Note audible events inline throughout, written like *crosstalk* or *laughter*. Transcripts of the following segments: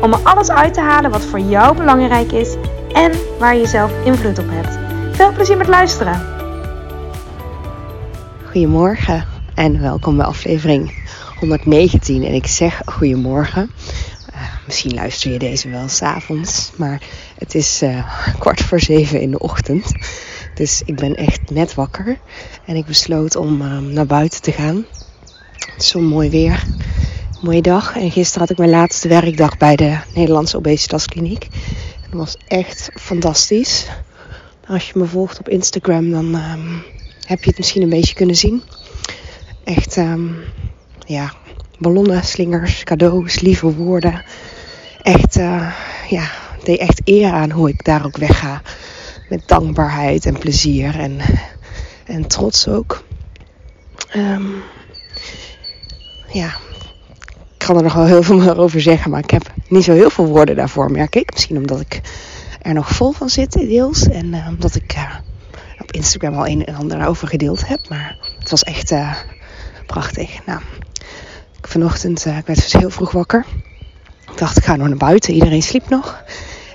om er alles uit te halen wat voor jou belangrijk is en waar je zelf invloed op hebt. Veel plezier met luisteren. Goedemorgen en welkom bij aflevering 119. En ik zeg goedemorgen. Uh, misschien luister je deze wel s'avonds, maar het is uh, kwart voor zeven in de ochtend. Dus ik ben echt net wakker en ik besloot om uh, naar buiten te gaan. Het is zo mooi weer mooie dag. En gisteren had ik mijn laatste werkdag bij de Nederlandse Obesitaskliniek. Dat was echt fantastisch. Als je me volgt op Instagram, dan um, heb je het misschien een beetje kunnen zien. Echt, um, ja, ballonnen, slingers, cadeaus, lieve woorden. Echt, uh, ja, deed echt eer aan hoe ik daar ook wegga. Met dankbaarheid en plezier en, en trots ook. Um, ja, kan er nog wel heel veel meer over zeggen, maar ik heb niet zo heel veel woorden daarvoor, merk ik. Misschien omdat ik er nog vol van zit, deels. En uh, omdat ik uh, op Instagram al een en ander over gedeeld heb. Maar het was echt uh, prachtig. Nou, vanochtend, ik werd dus heel vroeg wakker. Ik dacht, ik ga nog naar buiten. Iedereen sliep nog.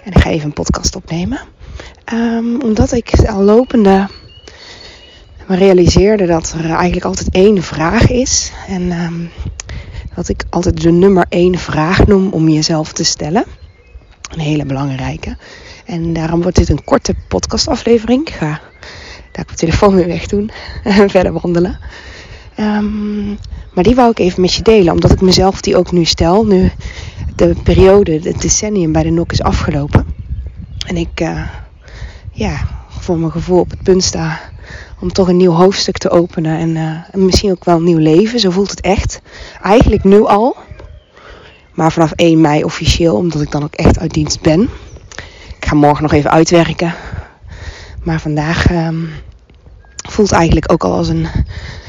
En ik ga even een podcast opnemen. Um, omdat ik al lopende me realiseerde dat er eigenlijk altijd één vraag is. En um, dat ik altijd de nummer één vraag noem om jezelf te stellen. Een hele belangrijke. En daarom wordt dit een korte podcastaflevering. Ik ga daar mijn telefoon weer weg doen en *laughs* verder wandelen. Um, maar die wou ik even met je delen, omdat ik mezelf die ook nu stel. Nu de periode, het decennium bij de NOK is afgelopen. En ik, uh, ja, voor mijn gevoel op het punt sta om toch een nieuw hoofdstuk te openen en, uh, en, misschien ook wel een nieuw leven. Zo voelt het echt. Eigenlijk nu al. Maar vanaf 1 mei officieel, omdat ik dan ook echt uit dienst ben. Ik ga morgen nog even uitwerken. Maar vandaag um, voelt eigenlijk ook al als een,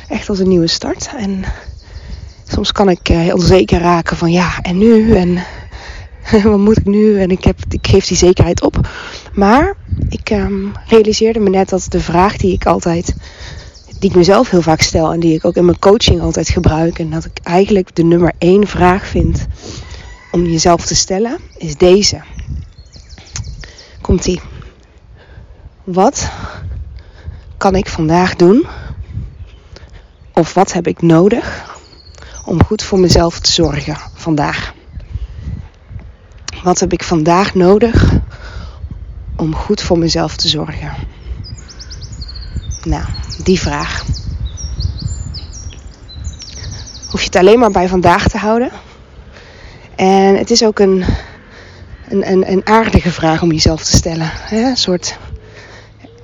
echt als een nieuwe start. En soms kan ik uh, heel onzeker raken van ja, en nu? En *laughs* wat moet ik nu? En ik, heb, ik geef die zekerheid op. Maar ik um, realiseerde me net dat de vraag die ik altijd, die ik mezelf heel vaak stel en die ik ook in mijn coaching altijd gebruik, en dat ik eigenlijk de nummer één vraag vind om jezelf te stellen, is deze. Komt ie. Wat kan ik vandaag doen? Of wat heb ik nodig om goed voor mezelf te zorgen vandaag? Wat heb ik vandaag nodig om goed voor mezelf te zorgen? Nou, die vraag. Hoef je het alleen maar bij vandaag te houden. En het is ook een, een, een, een aardige vraag om jezelf te stellen. Een soort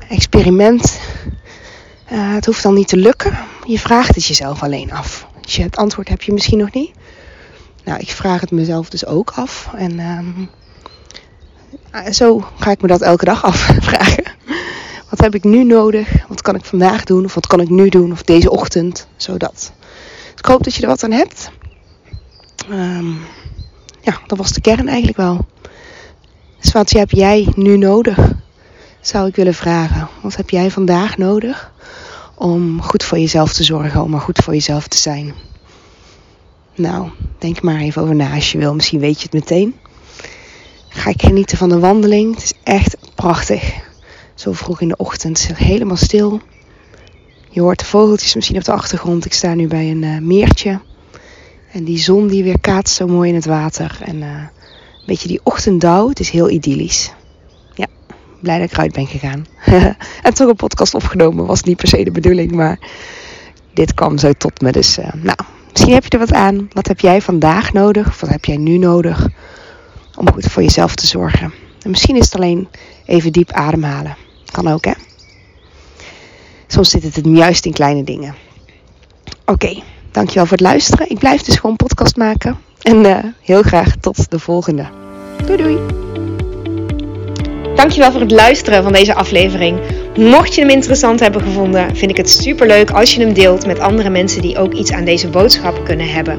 experiment. Uh, het hoeft dan niet te lukken. Je vraagt het jezelf alleen af. Je het antwoord heb je misschien nog niet. Nou, ik vraag het mezelf dus ook af. En um, zo ga ik me dat elke dag *laughs* afvragen. Wat heb ik nu nodig? Wat kan ik vandaag doen? Of wat kan ik nu doen? Of deze ochtend? Zodat. Dus ik hoop dat je er wat aan hebt. Um, ja, dat was de kern eigenlijk wel. Dus wat heb jij nu nodig? Zou ik willen vragen. Wat heb jij vandaag nodig? Om goed voor jezelf te zorgen. Om er goed voor jezelf te zijn. Nou, denk maar even over na als je wil. Misschien weet je het meteen. Ga ik genieten van de wandeling. Het is echt prachtig. Zo vroeg in de ochtend. Helemaal stil. Je hoort de vogeltjes misschien op de achtergrond. Ik sta nu bij een uh, meertje. En die zon die weer kaatst zo mooi in het water. En uh, een beetje die ochtenddauw. Het is heel idyllisch. Ja, blij dat ik eruit ben gegaan. *laughs* en toch een podcast opgenomen. Was niet per se de bedoeling. Maar dit kwam zo tot me. Dus uh, nou, Misschien heb je er wat aan. Wat heb jij vandaag nodig? Of wat heb jij nu nodig? Om goed voor jezelf te zorgen. En misschien is het alleen even diep ademhalen. Kan ook, hè? Soms zit het juist in kleine dingen. Oké, dankjewel voor het luisteren. Ik blijf dus gewoon podcast maken. En uh, heel graag tot de volgende. Doei doei! Dankjewel voor het luisteren van deze aflevering. Mocht je hem interessant hebben gevonden, vind ik het super leuk als je hem deelt met andere mensen die ook iets aan deze boodschap kunnen hebben.